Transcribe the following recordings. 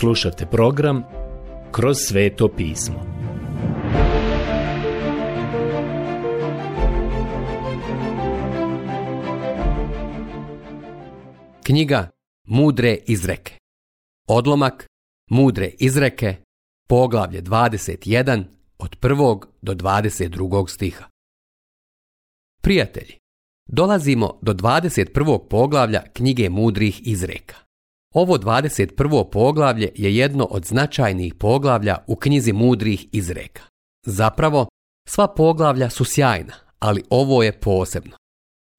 Slušate program Kroz sveto pismo. Knjiga Mudre izreke. Odlomak Mudre izreke, poglavlje 21 od 1. do 22. stiha. Prijatelji, dolazimo do 21. poglavlja knjige Mudrih izreka. Ovo 21. poglavlje je jedno od značajnih poglavlja u knjizi mudrih izreka. Zapravo, sva poglavlja su sjajna, ali ovo je posebno.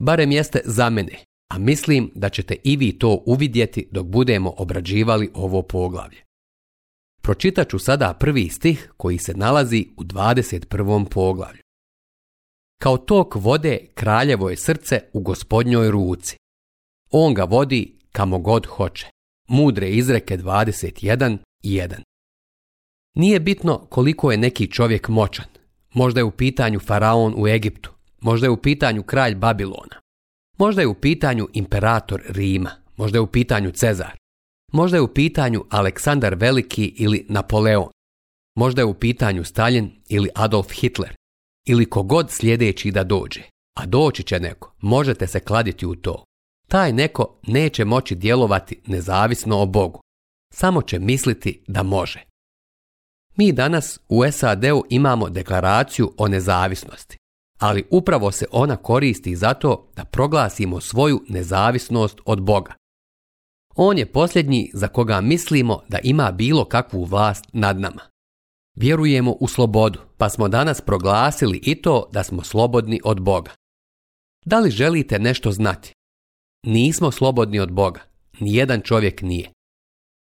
Barem jeste za mene, a mislim da ćete i vi to uvidjeti dok budemo obrađivali ovo poglavlje. Pročitat ću sada prvi stih koji se nalazi u 21. poglavlju. Kao tok vode kraljevo srce u gospodnjoj ruci. On ga vodi kamo god hoće mudre izreke 21 Nije bitno koliko je neki čovjek moćan. Možda je u pitanju faraon u Egiptu, možda je u pitanju kralj Babilona, možda je u pitanju imperator Rima, možda je u pitanju Cezar, možda je u pitanju Aleksandar Veliki ili Napoleon, možda je u pitanju Stalin ili Adolf Hitler, ili kogod sljedeći da dođe, a doći će neko, možete se kladiti u to taj neko neće moći djelovati nezavisno o Bogu. Samo će misliti da može. Mi danas u SAD-u imamo deklaraciju o nezavisnosti, ali upravo se ona koristi zato da proglasimo svoju nezavisnost od Boga. On je posljednji za koga mislimo da ima bilo kakvu vlast nad nama. Vjerujemo u slobodu, pa smo danas proglasili i to da smo slobodni od Boga. Da li želite nešto znati? Nismo slobodni od Boga, nijedan čovjek nije.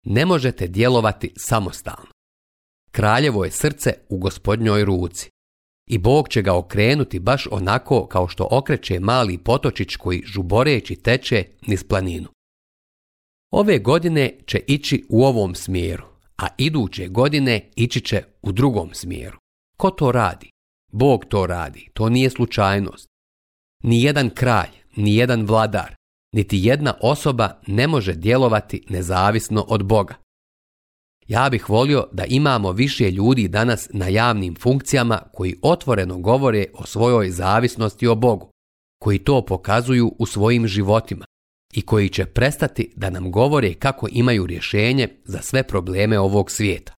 Ne možete djelovati samostalno. Kraljevo je srce u gospodnjoj ruci. I Bog će ga okrenuti baš onako kao što okreće mali potočić koji žuboreći teče niz planinu. Ove godine će ići u ovom smjeru, a iduće godine ići će u drugom smjeru. Ko to radi? Bog to radi, to nije slučajnost. Nijedan kralj, nijedan vladar, niti jedna osoba ne može djelovati nezavisno od Boga. Ja bih volio da imamo više ljudi danas na javnim funkcijama koji otvoreno govore o svojoj zavisnosti o Bogu, koji to pokazuju u svojim životima i koji će prestati da nam govore kako imaju rješenje za sve probleme ovog svijeta.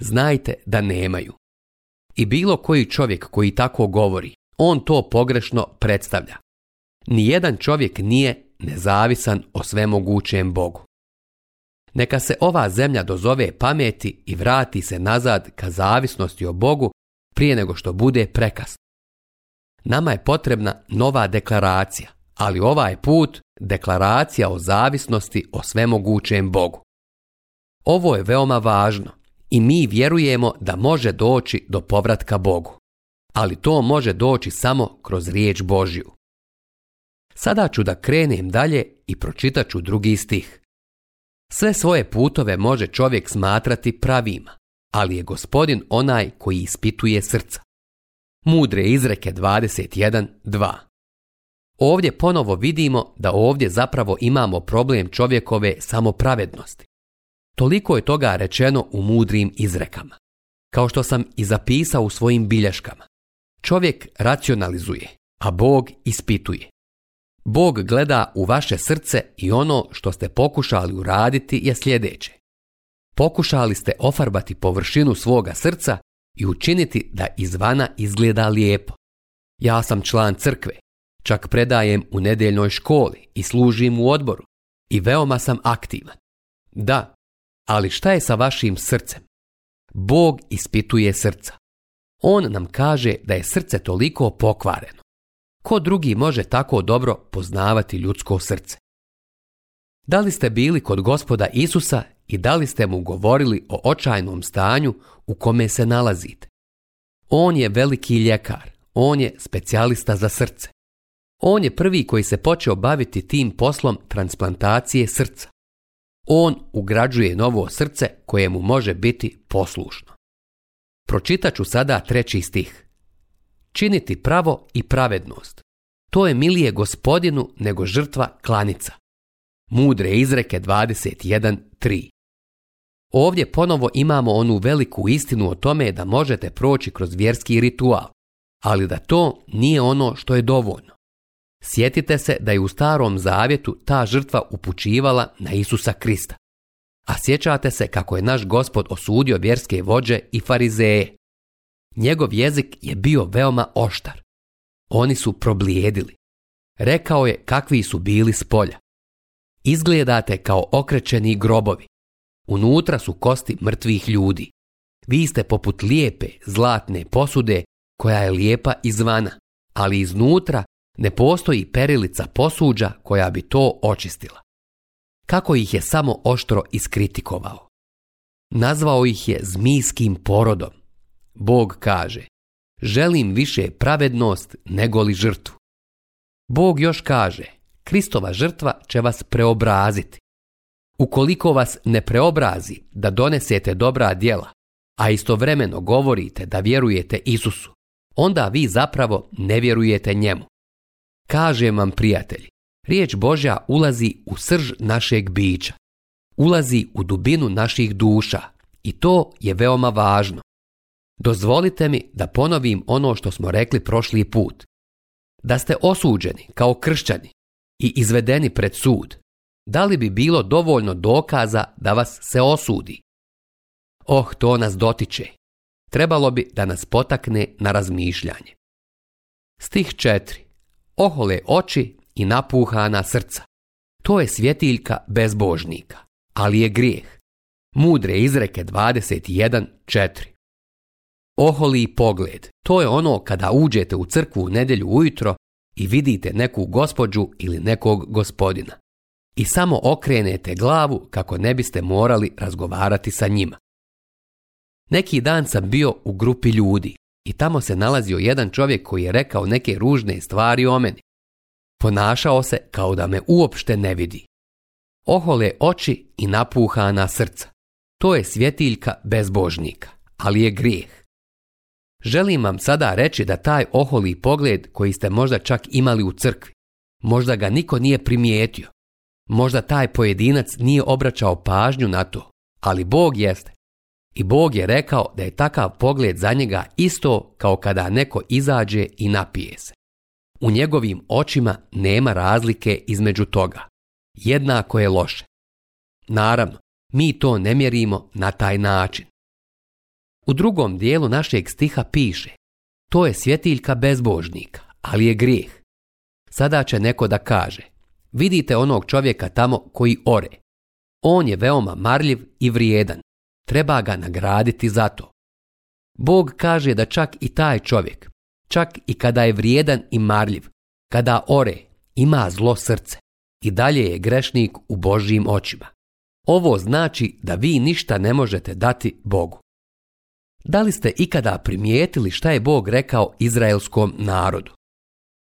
Znajte da nemaju. I bilo koji čovjek koji tako govori, on to pogrešno predstavlja Nijedan čovjek nije nezavisan o svemogućem Bogu. Neka se ova zemlja dozove pameti i vrati se nazad ka zavisnosti o Bogu prije nego što bude prekasno. Nama je potrebna nova deklaracija, ali ovaj put deklaracija o zavisnosti o svemogućem Bogu. Ovo je veoma važno i mi vjerujemo da može doći do povratka Bogu, ali to može doći samo kroz riječ Božju. Sada ću da krenem dalje i pročitat ću drugi stih. Sve svoje putove može čovjek smatrati pravima, ali je gospodin onaj koji ispituje srca. Mudre izreke 21.2 Ovdje ponovo vidimo da ovdje zapravo imamo problem čovjekove samopravednosti. Toliko je toga rečeno u mudrim izrekama. Kao što sam i zapisao u svojim bilješkama. Čovjek racionalizuje, a Bog ispituje. Bog gleda u vaše srce i ono što ste pokušali uraditi je sljedeće. Pokušali ste ofarbati površinu svoga srca i učiniti da izvana izgleda lijepo. Ja sam član crkve, čak predajem u nedeljnoj školi i služim u odboru i veoma sam aktivan. Da, ali šta je sa vašim srcem? Bog ispituje srca. On nam kaže da je srce toliko pokvareno Ko drugi može tako dobro poznavati ljudsko srce? Da li ste bili kod gospoda Isusa i da li ste mu govorili o očajnom stanju u kome se nalazite? On je veliki ljekar, on je specijalista za srce. On je prvi koji se počeo baviti tim poslom transplantacije srca. On ugrađuje novo srce koje mu može biti poslušno. Pročitat sada treći stih činiti pravo i pravednost. To je milije gospodinu nego žrtva klanica. Mudre izreke 21.3 Ovdje ponovo imamo onu veliku istinu o tome da možete proći kroz vjerski ritual, ali da to nije ono što je dovoljno. Sjetite se da je u starom zavjetu ta žrtva upućivala na Isusa Krista. A sjećate se kako je naš gospod osudio vjerske vođe i farizeje. Njegov jezik je bio veoma oštar. Oni su problijedili. Rekao je kakvi su bili s polja. Izgledate kao okrećeni grobovi. Unutra su kosti mrtvih ljudi. Vi ste poput lijepe, zlatne posude koja je lijepa izvana, ali iznutra ne postoji perilica posuđa koja bi to očistila. Kako ih je samo oštro iskritikovao. Nazvao ih je zmijskim porodom. Bog kaže, želim više pravednost nego li žrtvu. Bog još kaže, Kristova žrtva će vas preobraziti. Ukoliko vas ne preobrazi da donesete dobra djela, a istovremeno govorite da vjerujete Isusu, onda vi zapravo ne vjerujete njemu. Kažem vam prijatelji, riječ Božja ulazi u srž našeg bića, ulazi u dubinu naših duša i to je veoma važno. Dozvolite mi da ponovim ono što smo rekli prošli put. Da ste osuđeni kao kršćani i izvedeni pred sud, da li bi bilo dovoljno dokaza da vas se osudi? Oh, to nas dotiče. Trebalo bi da nas potakne na razmišljanje. Stih 4. Ohole oči i napuhana srca. To je svjetiljka bezbožnika, ali je grijeh. Mudre izreke 21.4 oholi pogled. To je ono kada uđete u crkvu u nedjelju ujutro i vidite neku gospođu ili nekog gospodina. I samo okrenete glavu kako ne biste morali razgovarati sa njima. Neki dan sam bio u grupi ljudi i tamo se nalazio jedan čovjek koji je rekao neke ružne stvari o meni. Ponašao se kao da me uopšte ne vidi. Ohole oči i napuhana srca. To je svjetiljka bezbožnika, ali je grijeh. Želim vam sada reći da taj oholi pogled koji ste možda čak imali u crkvi, možda ga niko nije primijetio, možda taj pojedinac nije obraćao pažnju na to, ali Bog jeste. I Bog je rekao da je takav pogled za njega isto kao kada neko izađe i napije se. U njegovim očima nema razlike između toga. Jednako je loše. Naravno, mi to ne mjerimo na taj način. U drugom dijelu našeg stiha piše To je svjetiljka bezbožnika, ali je grijeh. Sada će neko da kaže Vidite onog čovjeka tamo koji ore. On je veoma marljiv i vrijedan. Treba ga nagraditi za to. Bog kaže da čak i taj čovjek, čak i kada je vrijedan i marljiv, kada ore, ima zlo srce i dalje je grešnik u Božijim očima. Ovo znači da vi ništa ne možete dati Bogu. Da li ste ikada primijetili šta je Bog rekao izraelskom narodu?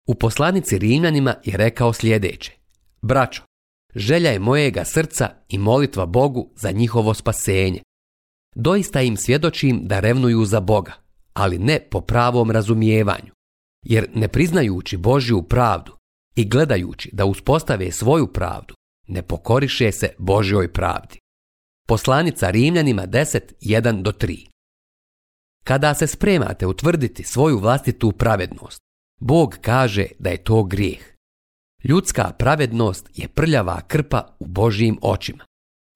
U poslanici Rimljanima je rekao sljedeće. Braćo, želja je mojega srca i molitva Bogu za njihovo spasenje. Doista im svjedočim da revnuju za Boga, ali ne po pravom razumijevanju. Jer ne priznajući Božju pravdu i gledajući da uspostave svoju pravdu, ne pokoriše se Božjoj pravdi. Poslanica Rimljanima 10.1 do 3 kada se spremate utvrditi svoju vlastitu pravednost, Bog kaže da je to grijeh. Ljudska pravednost je prljava krpa u Božijim očima.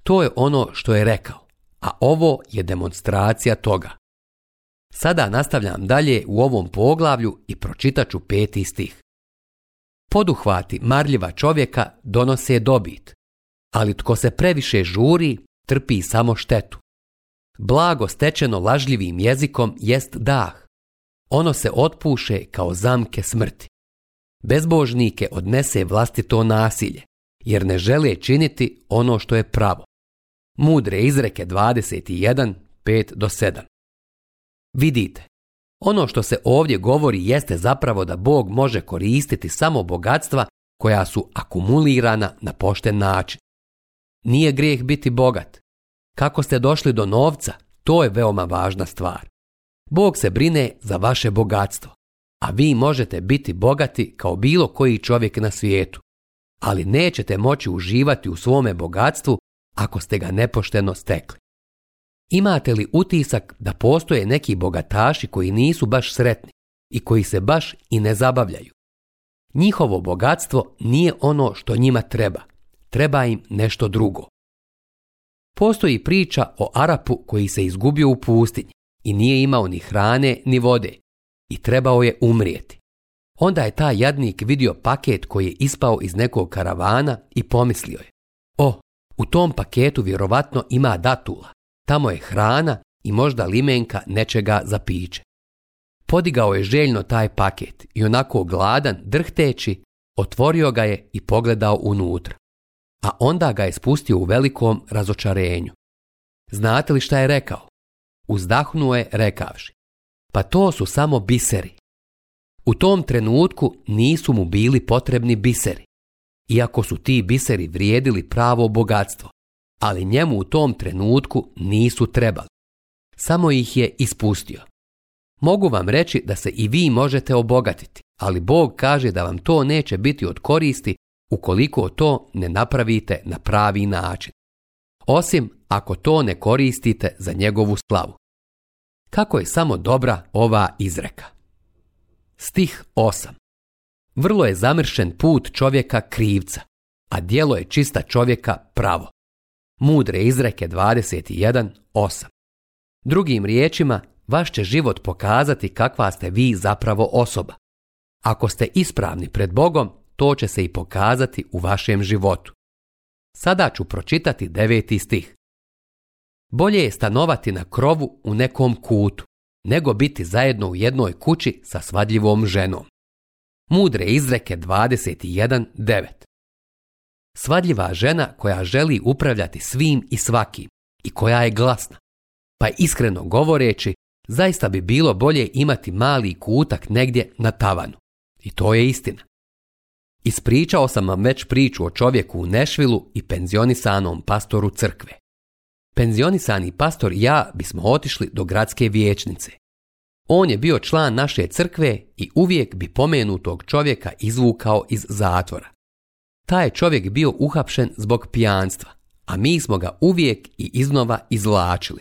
To je ono što je rekao, a ovo je demonstracija toga. Sada nastavljam dalje u ovom poglavlju i pročitaću peti stih. Poduhvati marljiva čovjeka donose dobit, ali tko se previše žuri, trpi samo štetu. Blago stečeno lažljivim jezikom jest dah. Ono se otpuše kao zamke smrti. Bezbožnike odnese vlastito nasilje, jer ne žele činiti ono što je pravo. Mudre izreke 215 do 7. Vidite, ono što se ovdje govori jeste zapravo da Bog može koristiti samo bogatstva koja su akumulirana na pošten način. Nije grijeh biti bogat, kako ste došli do novca, to je veoma važna stvar. Bog se brine za vaše bogatstvo, a vi možete biti bogati kao bilo koji čovjek na svijetu, ali nećete moći uživati u svome bogatstvu ako ste ga nepošteno stekli. Imate li utisak da postoje neki bogataši koji nisu baš sretni i koji se baš i ne zabavljaju? Njihovo bogatstvo nije ono što njima treba. Treba im nešto drugo. Postoji priča o Arapu koji se izgubio u pustinji i nije imao ni hrane ni vode i trebao je umrijeti. Onda je taj jadnik vidio paket koji je ispao iz nekog karavana i pomislio je. O, u tom paketu vjerovatno ima datula. Tamo je hrana i možda limenka nečega za piće. Podigao je željno taj paket i onako gladan, drhteći, otvorio ga je i pogledao unutra a onda ga je spustio u velikom razočarenju. Znate li šta je rekao? Uzdahnuo je rekavši. Pa to su samo biseri. U tom trenutku nisu mu bili potrebni biseri. Iako su ti biseri vrijedili pravo bogatstvo, ali njemu u tom trenutku nisu trebali. Samo ih je ispustio. Mogu vam reći da se i vi možete obogatiti, ali Bog kaže da vam to neće biti od koristi ukoliko to ne napravite na pravi način, osim ako to ne koristite za njegovu slavu. Kako je samo dobra ova izreka. Stih 8. Vrlo je zamršen put čovjeka krivca, a dijelo je čista čovjeka pravo. Mudre izreke 21.8. Drugim riječima, vaš će život pokazati kakva ste vi zapravo osoba. Ako ste ispravni pred Bogom, to će se i pokazati u vašem životu. Sada ću pročitati deveti stih. Bolje je stanovati na krovu u nekom kutu, nego biti zajedno u jednoj kući sa svadljivom ženom. Mudre izreke 21.9 Svadljiva žena koja želi upravljati svim i svakim i koja je glasna. Pa iskreno govoreći, zaista bi bilo bolje imati mali kutak negdje na tavanu. I to je istina. Ispričao sam vam već priču o čovjeku u Nešvilu i penzionisanom pastoru crkve. Penzionisani pastor i ja bismo otišli do gradske vijećnice. On je bio član naše crkve i uvijek bi pomenutog čovjeka izvukao iz zatvora. Taj je čovjek bio uhapšen zbog pijanstva, a mi smo ga uvijek i iznova izvlačili.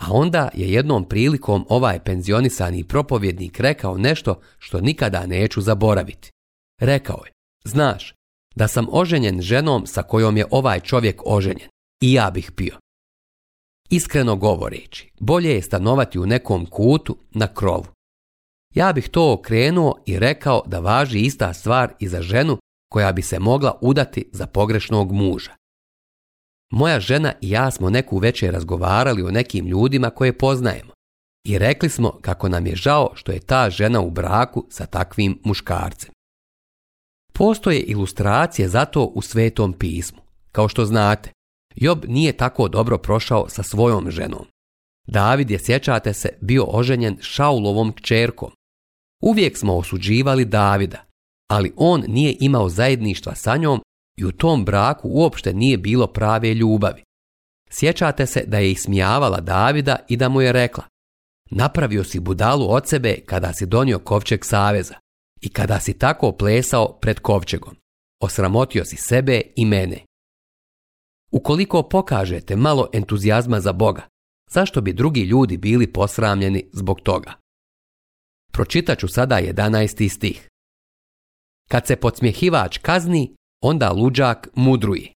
A onda je jednom prilikom ovaj penzionisani propovjednik rekao nešto što nikada neću zaboraviti. Rekao je, znaš, da sam oženjen ženom sa kojom je ovaj čovjek oženjen. I ja bih pio. Iskreno govoreći, bolje je stanovati u nekom kutu na krovu. Ja bih to okrenuo i rekao da važi ista stvar i za ženu koja bi se mogla udati za pogrešnog muža. Moja žena i ja smo neku večer razgovarali o nekim ljudima koje poznajemo i rekli smo kako nam je žao što je ta žena u braku sa takvim muškarcem. Postoje ilustracije za to u Svetom pismu. Kao što znate, Job nije tako dobro prošao sa svojom ženom. David je, sjećate se, bio oženjen Šaulovom kćerkom. Uvijek smo osuđivali Davida, ali on nije imao zajedništva sa njom i u tom braku uopšte nije bilo prave ljubavi. Sjećate se da je ismijavala Davida i da mu je rekla Napravio si budalu od sebe kada si donio kovčeg saveza i kada si tako plesao pred kovčegom, osramotio si sebe i mene. Ukoliko pokažete malo entuzijazma za Boga, zašto bi drugi ljudi bili posramljeni zbog toga? Pročitat ću sada 11. stih. Kad se podsmjehivač kazni, onda luđak mudruje.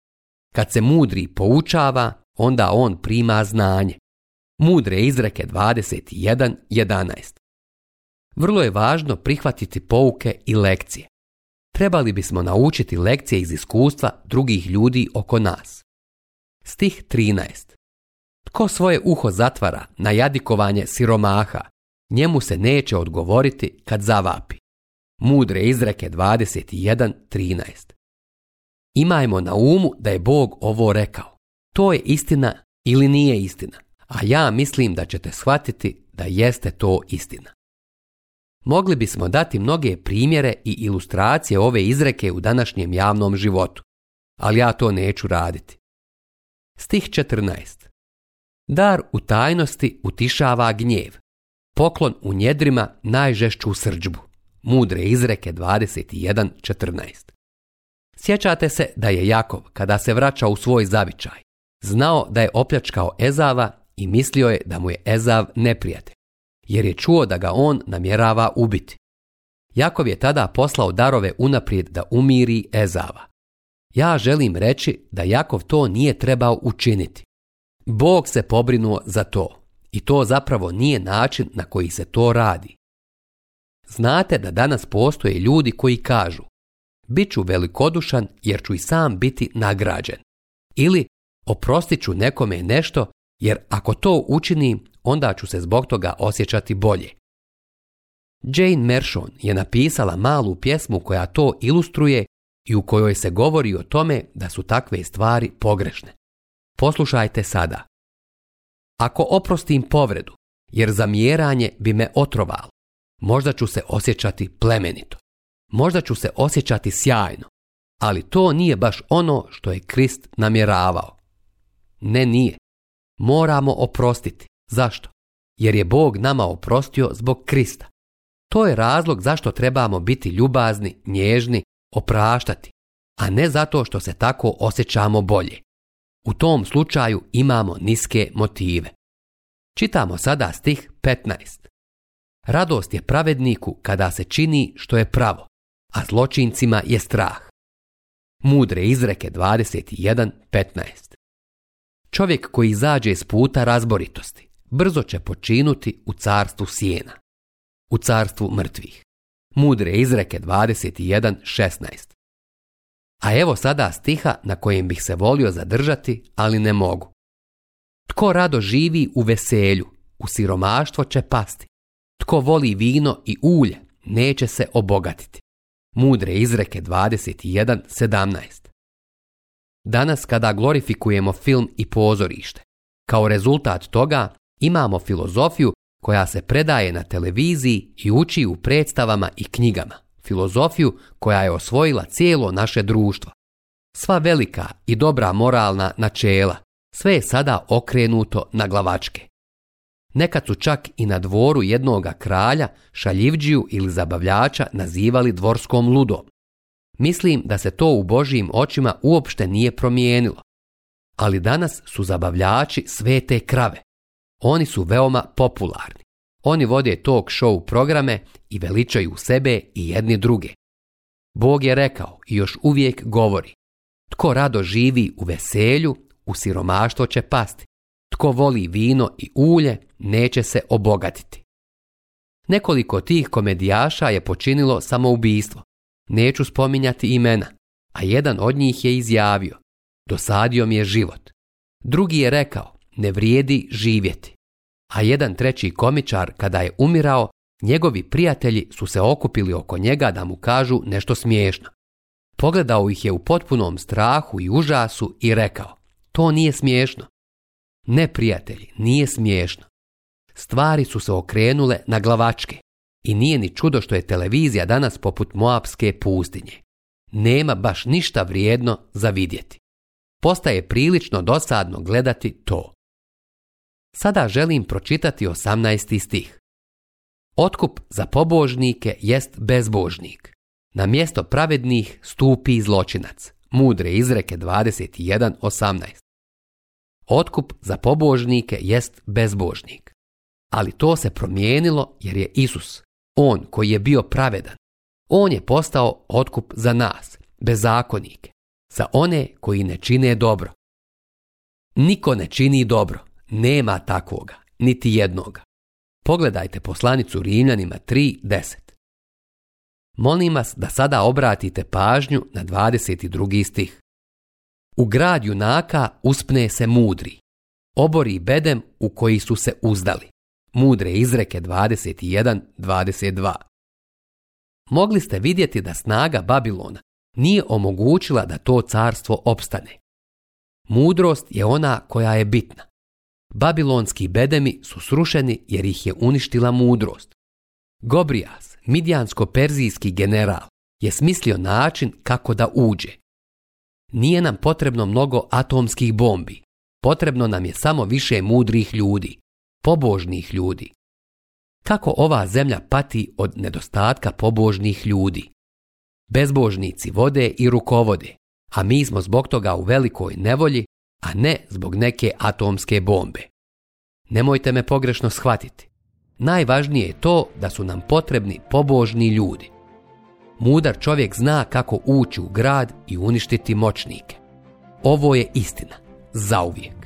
Kad se mudri poučava, onda on prima znanje. Mudre izreke 21.11 vrlo je važno prihvatiti pouke i lekcije. Trebali bismo naučiti lekcije iz iskustva drugih ljudi oko nas. Stih 13. Tko svoje uho zatvara na jadikovanje siromaha, njemu se neće odgovoriti kad zavapi. Mudre izreke 21.13. Imajmo na umu da je Bog ovo rekao. To je istina ili nije istina, a ja mislim da ćete shvatiti da jeste to istina. Mogli bismo dati mnoge primjere i ilustracije ove izreke u današnjem javnom životu, ali ja to neću raditi. Stih 14. Dar u tajnosti utišava gnjev, poklon u njedrima najžešću srđbu. Mudre izreke 21.14. Sjećate se da je Jakov, kada se vraća u svoj zavičaj, znao da je opljačkao Ezava i mislio je da mu je Ezav neprijatelj jer je čuo da ga on namjerava ubiti. Jakov je tada poslao darove unaprijed da umiri Ezava. Ja želim reći da Jakov to nije trebao učiniti. Bog se pobrinuo za to i to zapravo nije način na koji se to radi. Znate da danas postoje ljudi koji kažu bit ću velikodušan jer ću i sam biti nagrađen ili oprostit ću nekome nešto jer ako to učini, onda ću se zbog toga osjećati bolje. Jane Mershon je napisala malu pjesmu koja to ilustruje i u kojoj se govori o tome da su takve stvari pogrešne. Poslušajte sada. Ako oprostim povredu, jer zamjeranje bi me otrovalo, možda ću se osjećati plemenito. Možda ću se osjećati sjajno, ali to nije baš ono što je Krist namjeravao. Ne nije moramo oprostiti. Zašto? Jer je Bog nama oprostio zbog Krista. To je razlog zašto trebamo biti ljubazni, nježni, opraštati, a ne zato što se tako osjećamo bolje. U tom slučaju imamo niske motive. Čitamo sada stih 15. Radost je pravedniku kada se čini što je pravo, a zločincima je strah. Mudre izreke 21.15 Čovjek koji izađe iz puta razboritosti, brzo će počinuti u carstvu sjena, u carstvu mrtvih. Mudre izreke 21.16. A evo sada stiha na kojem bih se volio zadržati, ali ne mogu. Tko rado živi u veselju, u siromaštvo će pasti. Tko voli vino i ulje, neće se obogatiti. Mudre izreke 21.17. Danas kada glorifikujemo film i pozorište, kao rezultat toga imamo filozofiju koja se predaje na televiziji i uči u predstavama i knjigama, filozofiju koja je osvojila cijelo naše društvo. Sva velika i dobra moralna načela, sve je sada okrenuto na glavačke. Nekad su čak i na dvoru jednoga kralja, šaljivđiju ili zabavljača nazivali dvorskom ludom. Mislim da se to u Božijim očima uopšte nije promijenilo. Ali danas su zabavljači sve te krave. Oni su veoma popularni. Oni vode talk show programe i veličaju sebe i jedni druge. Bog je rekao i još uvijek govori. Tko rado živi u veselju, u siromaštvo će pasti. Tko voli vino i ulje, neće se obogatiti. Nekoliko tih komedijaša je počinilo samoubistvo, neću spominjati imena, a jedan od njih je izjavio, dosadio mi je život. Drugi je rekao, ne vrijedi živjeti. A jedan treći komičar, kada je umirao, njegovi prijatelji su se okupili oko njega da mu kažu nešto smiješno. Pogledao ih je u potpunom strahu i užasu i rekao, to nije smiješno. Ne, prijatelji, nije smiješno. Stvari su se okrenule na glavačke. I nije ni čudo što je televizija danas poput Moapske pustinje. Nema baš ništa vrijedno za vidjeti. Postaje prilično dosadno gledati to. Sada želim pročitati 18. stih. Otkup za pobožnike jest bezbožnik. Na mjesto pravednih stupi zločinac. Mudre izreke 21.18. Otkup za pobožnike jest bezbožnik. Ali to se promijenilo jer je Isus, on koji je bio pravedan, on je postao otkup za nas, bezakonike, za one koji ne čine dobro. Niko ne čini dobro, nema takvoga, niti jednoga. Pogledajte poslanicu Rimljanima 3.10. Molim vas da sada obratite pažnju na 22. stih. U grad junaka uspne se mudri, obori bedem u koji su se uzdali mudre izreke 21.22. Mogli ste vidjeti da snaga Babilona nije omogućila da to carstvo opstane. Mudrost je ona koja je bitna. Babilonski bedemi su srušeni jer ih je uništila mudrost. Gobrijas, midijansko perzijski general, je smislio način kako da uđe. Nije nam potrebno mnogo atomskih bombi, potrebno nam je samo više mudrih ljudi pobožnih ljudi. Kako ova zemlja pati od nedostatka pobožnih ljudi? Bezbožnici vode i rukovode, a mi smo zbog toga u velikoj nevolji, a ne zbog neke atomske bombe. Nemojte me pogrešno shvatiti. Najvažnije je to da su nam potrebni pobožni ljudi. Mudar čovjek zna kako ući u grad i uništiti moćnike. Ovo je istina. Zauvijek.